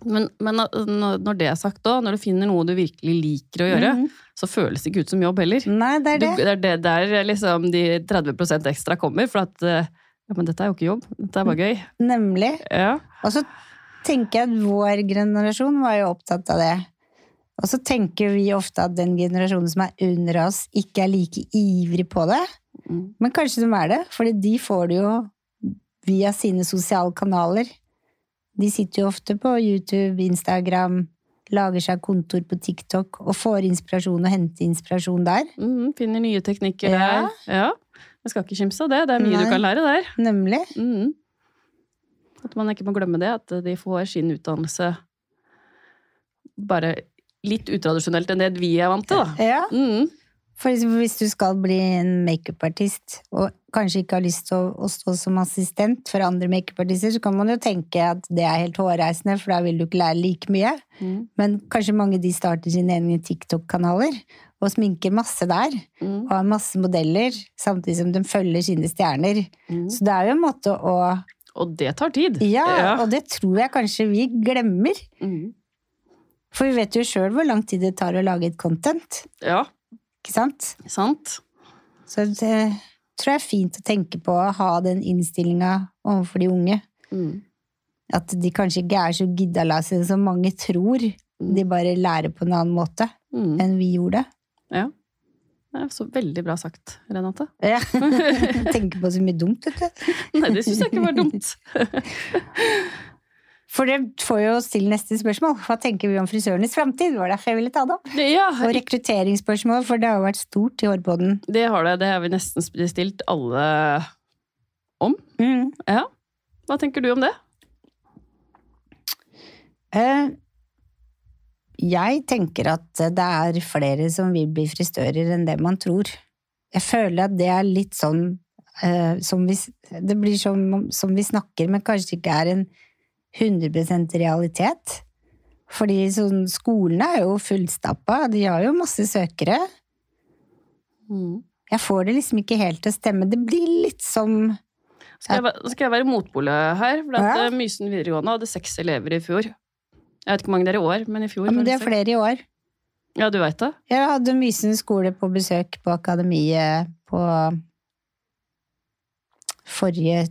Men, men når det er sagt, da, når du finner noe du virkelig liker å gjøre, Mhm. så føles det ikke ut som jobb heller. Nei, det er Du, det. det er det der liksom de 30% ekstra kommer, for at eh, ja, men dette er jo ikke jobb, dette er bare gøy. Nemlig. Ja. Og så tenker jeg at vår generasjon var jo opptatt av det. Og så tenker vi ofte at den generasjonen som er under oss, ikke er like ivrig på det. Mm. Men kanskje de er det, fordi de får det jo via sine sosiale kanaler. De sitter jo ofte på YouTube, Instagram, lager seg kontor på TikTok og får inspirasjon og henter inspirasjon der. Mm, finner nye teknikker Ja. der. Ja. Jeg skal ikke kimse av det, det er mye Nei. du kan lære der. Nemlig. Mm. At man ikke må glemme det, at de får sin utdannelse bare litt utradisjonelt enn det vi er vant til, da. Ja, Mm. for hvis du skal bli en makeupartist, og kanskje ikke har lyst til å, å stå som assistent for andre makeupartister, så kan man jo tenke at det er helt hårreisende, for da vil du ikke lære like mye. Mm. Men kanskje mange de starter sine egne TikTok-kanaler, og sminker masse der, Mm. og har masse modeller, samtidig som de følger sine stjerner. Mm. Så det er jo en måte å Og det tar tid. Ja, og det tror jeg kanskje vi glemmer. Mm. For vi vet jo sjøl hvor lang tid det tar å lage et content, ja, ikke sant? sant. Så det tror jeg er fint å tenke på å ha den innstillinga overfor de unge. Mm. At de kanskje ikke er så giddalase som mange tror. De bare lærer på en annen måte Mm. enn vi gjorde. Ja. Det er så veldig bra sagt, Renate. Ja. Tenker på så mye dumt, vet du. Nei, det syns jeg ikke var dumt. For det får jo oss til neste spørsmål. Hva tenker vi om frisørenes framtid? Var derfor jeg ville ta det opp. Ja, Og rekrutteringsspørsmål, for det har jo vært stort i Hårboden. det har det. Det har vi nesten stilt alle om. Mm. Ja. Hva tenker du om det? Eh, Jeg tenker at det er flere som vil bli frisører enn det man tror. Jeg føler at det er litt sånn eh, som vi, Det blir som, som vi snakker, men kanskje ikke er en 100% realitet. Fordi sånn, skolene er jo fullstappa, de har jo masse søkere. Mm. Jeg får det liksom ikke helt til å stemme. Det blir litt som Skal jeg, skal jeg være motpole her? For at, Ja. eh, Mysen videregående hadde seks elever i fjor. Jeg vet ikke hvor mange det er i år, men i fjor ja, men Det er flere i år. Ja, du veit det? Jeg hadde Mysen skole på besøk på Akademiet på forrige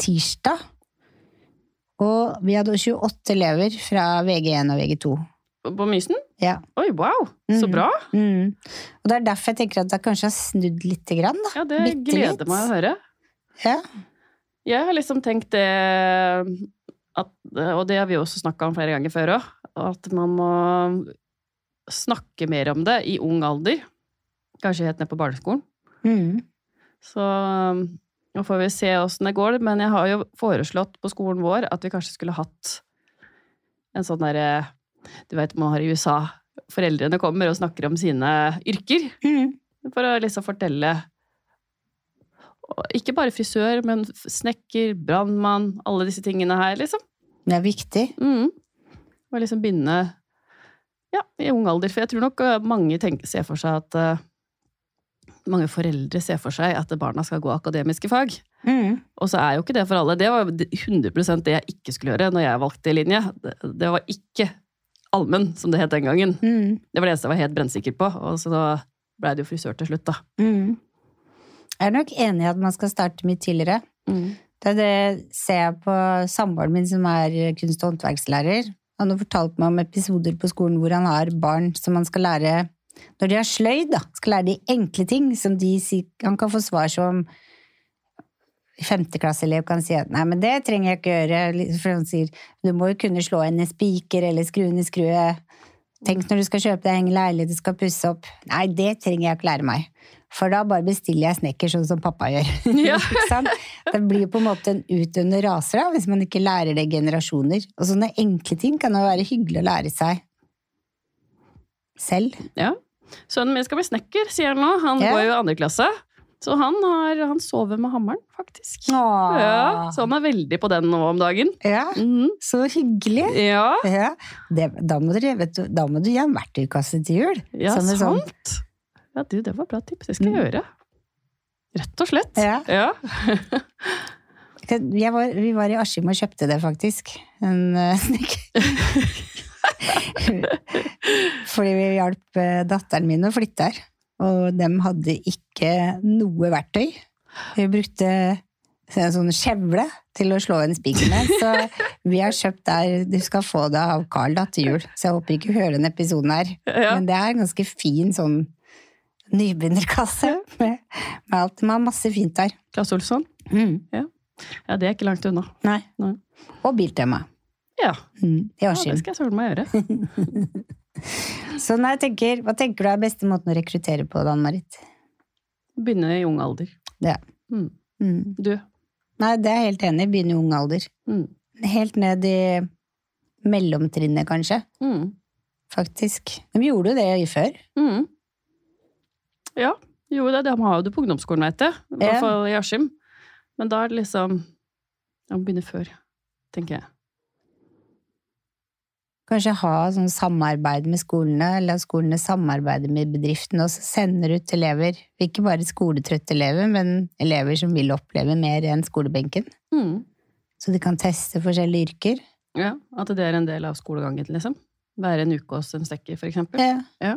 tirsdag. Og vi hadde 28 elever fra VG1 og VG2. På- Mysen? Ja. Oi, wow! Så Mhm. bra! Mm. Og det er derfor jeg tenker at det kanskje har snudd lite grann, da. Ja, det Bitte gleder litt. meg å høre. Ja. Jeg har liksom tenkt det at, Og det har vi også snakka om flere ganger før òg. At man må snakke mer om det i ung alder. Kanskje helt ned på barneskolen. Mm. Så nå får vi se åssen det går. Men jeg har jo foreslått på skolen vår at vi kanskje skulle hatt en sånn derre Du vet man har i USA. Foreldrene kommer og snakker om sine yrker. Mm. For å liksom fortelle Ikke bare frisør, men snekker, brannmann, alle disse tingene her, liksom. Det er viktig. Mm. Og liksom begynne ja, i ung alder. For jeg tror nok eh, mange tenker, ser for seg at eh, Mange foreldre ser for seg at barna skal gå akademiske fag. Mm. Og så er jo ikke det for alle. Det var jo 100 det jeg ikke skulle gjøre når jeg valgte linje. Det, det var ikke allmenn, som det het den gangen. Mm. Det var det eneste jeg var helt brennsikker på. Og så da blei det jo frisør til slutt, da. Mm. Jeg er nok enig i at man skal starte mye tidligere. Det, det ser jeg på samboeren min som er kunst- og håndverkslærer. Han har fortalt meg om episoder på skolen hvor han har barn som han skal lære Når de har sløyd, da, skal lære de enkle ting som de Han kan få svar som femteklasseelev kan si at nei, men det trenger jeg ikke gjøre. For han sier du må jo kunne slå inn en spiker eller skru inn en skrue. Tenk når du skal kjøpe deg en leilighet du skal pusse opp. Nei, det trenger jeg ikke lære meg. For da bare bestiller jeg snekker sånn som pappa gjør. Ja. Det blir på en måte en utøvende raser da, hvis man ikke lærer det generasjoner. Og sånne enkle ting kan jo være hyggelig å lære seg selv. Ja. Sønnen min skal bli snekker, sier han nå. Han yeah. går jo i andre klasse. Så han, har, han sover med hammeren, faktisk. Ja, så han er veldig på den nå om dagen. Ja, mm. så hyggelig. Ja, Ja, det, da, må du, vet du, da må du gi en verktøykasse til jul. ja en sånn- sant. Ja, du, det var bra tips. Det skal jeg gjøre. Rett og slett. Ja. Var, vi var i Askim og kjøpte det, faktisk. En uh, snekker. Fordi vi hjalp eh, datteren min å flytte her. Og dem hadde ikke noe verktøy. Vi brukte en sånn skjevle til å slå en spiker med. Så vi har kjøpt der Du skal få det av Carl da til jul, så jeg håper ikke du hører den episoden her. Ja. Men det er en ganske fin sånn nybegynnerkasse med, med alt. De har masse fint der. Klasse Olsson. Mm. Ja, det er ikke langt unna. Nei. Nei. Og Biltema. Ja, Mm, ja det skal jeg søren meg gjøre. Så når jeg tenker, hva tenker du er beste måten å rekruttere på, Dan-Marit? Begynne i ung alder. Det. Mm. Mm. Du. Nei, det er jeg helt enig i. Begynne i ung alder. Mm. Helt ned i mellomtrinnet, kanskje. Mm. Faktisk. De gjorde jo det i før. Mm. Ja, jo det. De har jo det på ungdomsskolen, vet jeg. I hvert fall i Askim. Men da er det liksom Jeg må begynne før, tenker jeg. Kanskje ha sånn samarbeid med skolene, eller at skolene samarbeider med bedriftene og sender ut elever. Ikke bare skoletrøtte elever, men elever som vil oppleve mer enn skolebenken. Mm. Så de kan teste forskjellige yrker. Ja, At det er en del av skolegangen, liksom. Være en uke hos en stekker, for eksempel. Ja. Ja.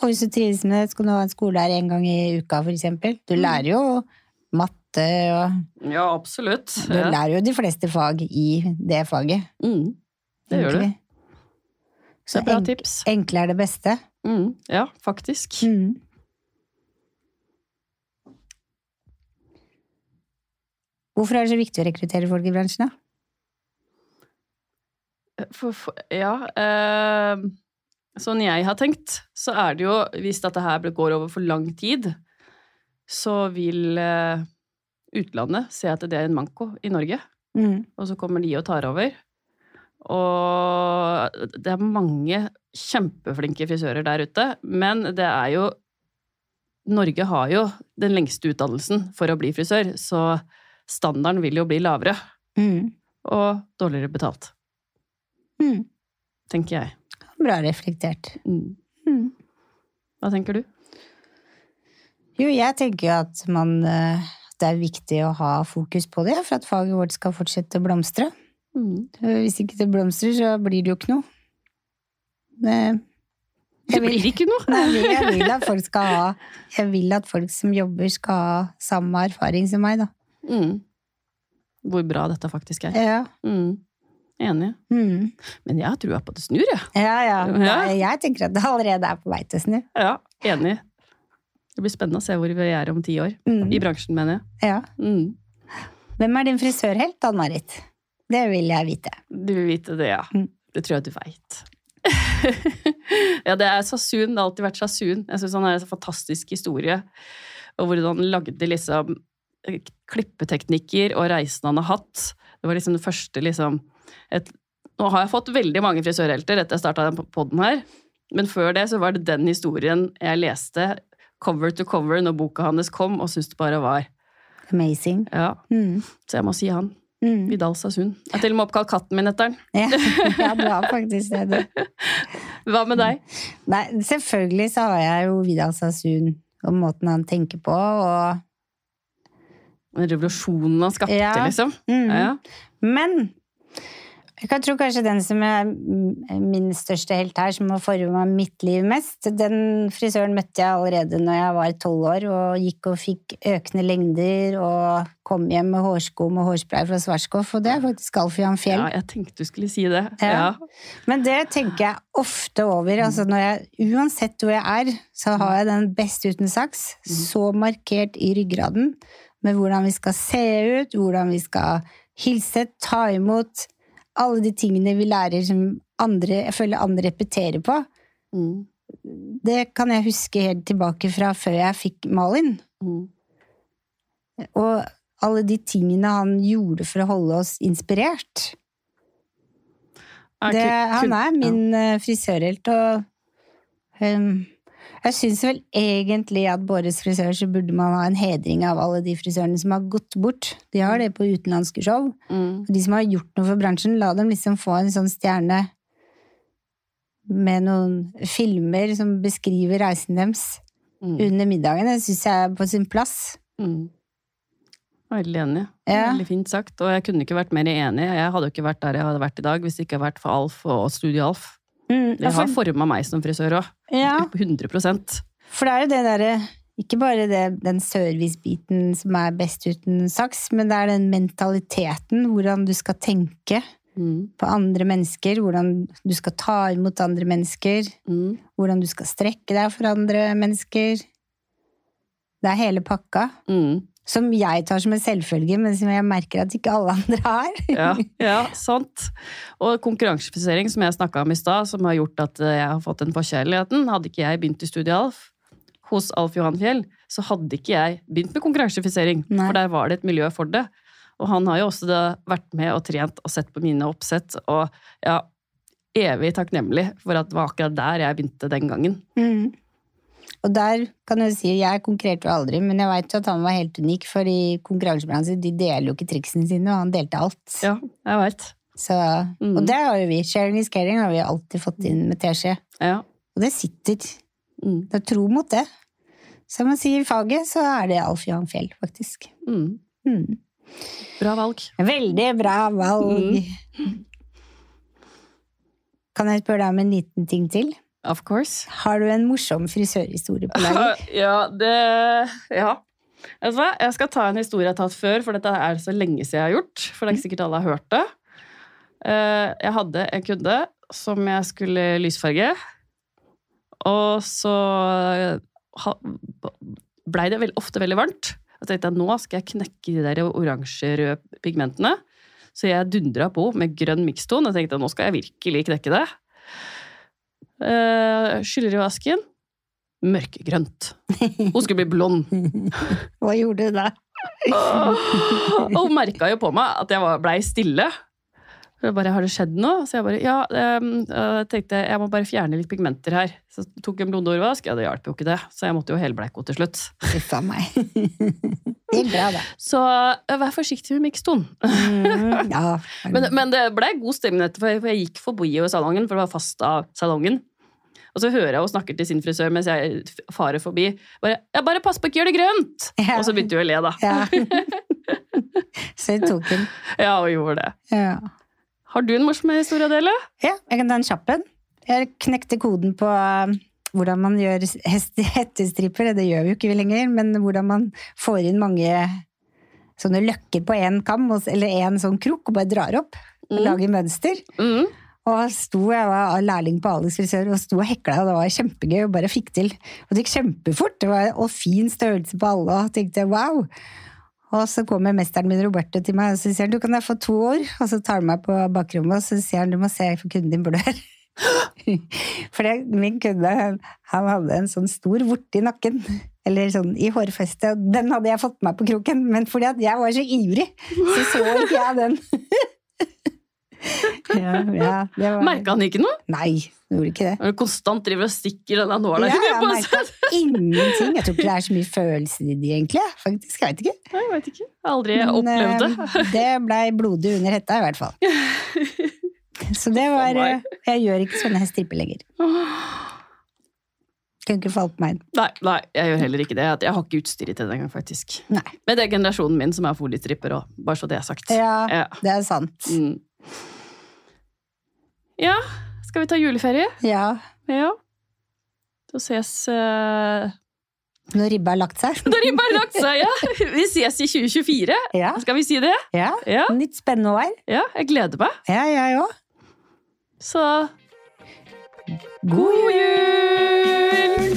Og hvis du trives med det, skal du ha en skole her en gang i uka, for eksempel. Du Mm. lærer jo matte, og Ja, absolutt. du Ja. lærer jo de fleste fag i det faget. Mm. Det gjør du. Så bra enk- tips. enkle er det beste. Mm. Ja, faktisk. Mm. Hvorfor er det så viktig å rekruttere folk i bransjen, da? For, for, ja eh, Sånn jeg har tenkt, så er det jo Hvis dette her går over for lang tid, så vil eh, utlandet se at det er en manko i Norge. Mm. Og så kommer de og tar over. Og det er mange kjempeflinke frisører der ute, men det er jo Norge har jo den lengste utdannelsen for å bli frisør, så standarden vil jo bli lavere Mm. og dårligere betalt, Mm. tenker jeg. Bra reflektert. Mm. Mm. Hva tenker du? Jo, jeg tenker jo at man eh, Det er viktig å ha fokus på det for at faget vårt skal fortsette å blomstre. Mm. Hvis ikke det blomstrer, så blir det jo ikke noe. Det, Det blir ikke noe! Nei, jeg vil at folk skal ha Jeg vil at folk som jobber, skal ha samme erfaring som meg, da. Mm. Hvor bra dette faktisk er. Ja. Mm. Enig. Mm. Men jeg har trua på at det snur, jeg. Ja, ja. Ja. Jeg, jeg tenker at det allerede er på vei til å snu. Ja, enig. Det blir spennende å se hvor vi er om ti år. Mm. I bransjen, mener jeg. Ja. Mm. Hvem er din frisørhelt, Ann-Marit? Det vil jeg vite. Du vil vite det, ja. Mm. Det tror jeg du veit. ja, det er Sasun. Det har alltid vært Sasun. Jeg syns han er en så fantastisk historie. Og hvordan han lagde liksom eh, klippeteknikker og reisen han har hatt. Det var liksom det første liksom et, Nå har jeg fått veldig mange frisørhelter etter jeg starta den poden her. Men før det så var det den historien jeg leste cover to cover når boka hans kom, og syntes det bare var Amazing. Ja, Mm. så jeg må si han. Mm. Vidal Sasun. Jeg har til og med oppkalt katten min etter den. Ja. ja, du har faktisk det. Du. Hva med deg? Nei, selvfølgelig så har jeg jo Vidal Sassoon og måten han tenker på, og revolusjonen han skapte, Ja. liksom. mm. Ja. Men jeg kan tro kanskje den som er min største helt her, som har forma mitt liv mest, den frisøren møtte jeg allerede når jeg var tolv år og gikk og fikk økende lengder og kom hjem med hårsko med hårspray fra Svartskoff, og det er faktisk Alf Jan Fjell. ja, jeg tenkte du skulle si det. Ja. Ja. Men det tenker jeg ofte over. Altså når jeg, uansett hvor jeg er, så har jeg den best uten saks. Så markert i ryggraden med hvordan vi skal se ut, hvordan vi skal hilse, ta imot. Alle de tingene vi lærer som andre, jeg føler andre repeterer på. Mm. Det kan jeg huske helt tilbake fra før jeg fikk Malin. Mm. Og alle de tingene han gjorde for å holde oss inspirert. Er Det, han er min eh, frisørhelt, og ehm, jeg syns vel egentlig at Båres frisør så burde man ha en hedring av alle de frisørene som har gått bort. De har det på utenlandske show. Mm. De som har gjort noe for bransjen, la dem liksom få en sånn stjerne med noen filmer som beskriver reisen deres Mm. under middagen. Det syns jeg er på sin plass. Mm. Veldig enig. Ja. Veldig fint sagt. Og jeg kunne ikke vært mer enig. Jeg hadde jo ikke vært der jeg hadde vært i dag hvis det ikke hadde vært for Alf og Studio Alf. Mm, Det har for, forma meg som frisør òg. ja, 100% For det er jo det derre Ikke bare det, den servicebiten som er best uten saks, men det er den mentaliteten, hvordan du skal tenke mm. på andre mennesker, hvordan du skal ta imot andre mennesker, mm. hvordan du skal strekke deg for andre mennesker. Det er hele pakka. mm. Som jeg tar som en selvfølge, men som jeg merker at ikke alle andre har. Ja, ja, sant. Og konkurransefisering, som jeg snakka om i stad, som har gjort at eh, jeg har fått den forkjærligheten. Hadde ikke jeg begynt i Studie Alf hos Alf Johan Fjell, så hadde ikke jeg begynt med konkurransefisering. Nei. For der var det et miljø for det. Og han har jo også vært med og trent og sett på mine oppsett, og ja, evig takknemlig for at det var akkurat der jeg begynte den gangen. Mm. Og der kan jeg si, jeg konkurrerte jo aldri, men jeg veit at han var helt unik, for i konkurransebransjen de deler jo ikke triksene sine, og han delte alt. Ja, jeg vet. Så, Mm. Og det har jo vi. Sharing is caring har vi alltid fått inn med teskje. Ja. Og det sitter. Mm. Det er tro mot det. Som man sier i faget, så er det Alf Johan Fjell, faktisk. Mm. Mm. Bra valg. Veldig bra valg. Mm. Kan jeg spørre deg om en liten ting til? Of course. Har du en morsom frisørhistorie på lager? Ja, det Ja. Vet du hva? Jeg skal ta en historie jeg har tatt før, for dette er så lenge siden jeg har gjort. For det er ikke sikkert alle har hørt det. Eh, Jeg hadde en kunde som jeg skulle lysfarge, og så ha- blei det ofte veldig varmt. Jeg tenkte at nå skal jeg knekke de der oransje-røde pigmentene. Så jeg dundra på med grønn mikston og tenkte at nå skal jeg virkelig knekke det. Uh, skyller i vasken. Mørkegrønt. Hun skulle bli blond. Hva gjorde du da? Og hun merka jo på meg at jeg blei stille. Jeg bare, har det skjedd noe? Så jeg bare, ja, ehm, jeg tenkte jeg må bare fjerne litt pigmenter her. Så tok jeg en bloddårvask. ja det hjalp jo ikke det. Så jeg måtte jo helbleike henne til slutt. Uff a meg. Det er bra, da. Så eh, vær forsiktig med mikston. Mm, ja. Men, men det ble god stemning etterpå, for jeg, gikk forbi i salongen, for det var fast av salongen. Og så hører jeg henne snakke til sin frisør mens jeg farer forbi. Bare, ja, bare pass på ikke gjør det grønt! Ja. Og så begynte hun å le, da. ja. Så hun tok den. Ja, hun gjorde det. Ja. Har du en morsom historie å dele? Ja, jeg kan ta en kjapp en. Jeg knekte koden på um, hvordan man gjør hettestriper. Det gjør vi jo ikke lenger, men hvordan man får inn mange sånne løkker på én kam, eller én sånn krok, og bare drar opp. Og Mm. lager mønster. Mm. Og sto, jeg var lærling på Alex frisør og sto og hekla, og det var kjempegøy og bare fikk til. Og det gikk kjempefort, det var, og fin størrelse på alle, og tenkte wow. Og så kommer mesteren min Roberto til meg og så sier han, du kan jeg få to år, og så tar han meg på bakrommet og så sier han du må se for kunden din blør. For min kunde han hadde en sånn stor vorte i nakken, eller sånn i hårfestet, og den hadde jeg fått meg på kroken, men fordi at jeg var så ivrig, så så ikke jeg den. ja, ja, var... Merka han ikke noe? Nei, han gjorde ikke det. Han konstant driver og stikker den nåla Ja, jeg på merka ingenting. Jeg tror ikke det er så mye følelser i de, egentlig. Faktisk, jeg vet ikke. Nei, Jeg vet ikke. Jeg har aldri Men, opplevd det. eh, det blei blodig under hetta, i hvert fall. Så det var eh, Jeg gjør ikke sånne stripper lenger. Kunne ikke falt meg inn. Nei, nei, jeg gjør heller ikke det. Jeg har ikke utstyret til det engang, faktisk. Nei. Men det er generasjonen min som er foliestripper òg, bare så det er sagt. Ja, Ja. det er sant. Mm. Ja, skal vi ta juleferie? Ja. Ja. Da ses uh... Når ribba har lagt seg. Når ribba har lagt seg, ja! Vi ses i 2024. Ja, Skal vi si det? ja. Ja, Nytt spennende år. ja jeg gleder meg. Ja, jeg òg. Så God god jul!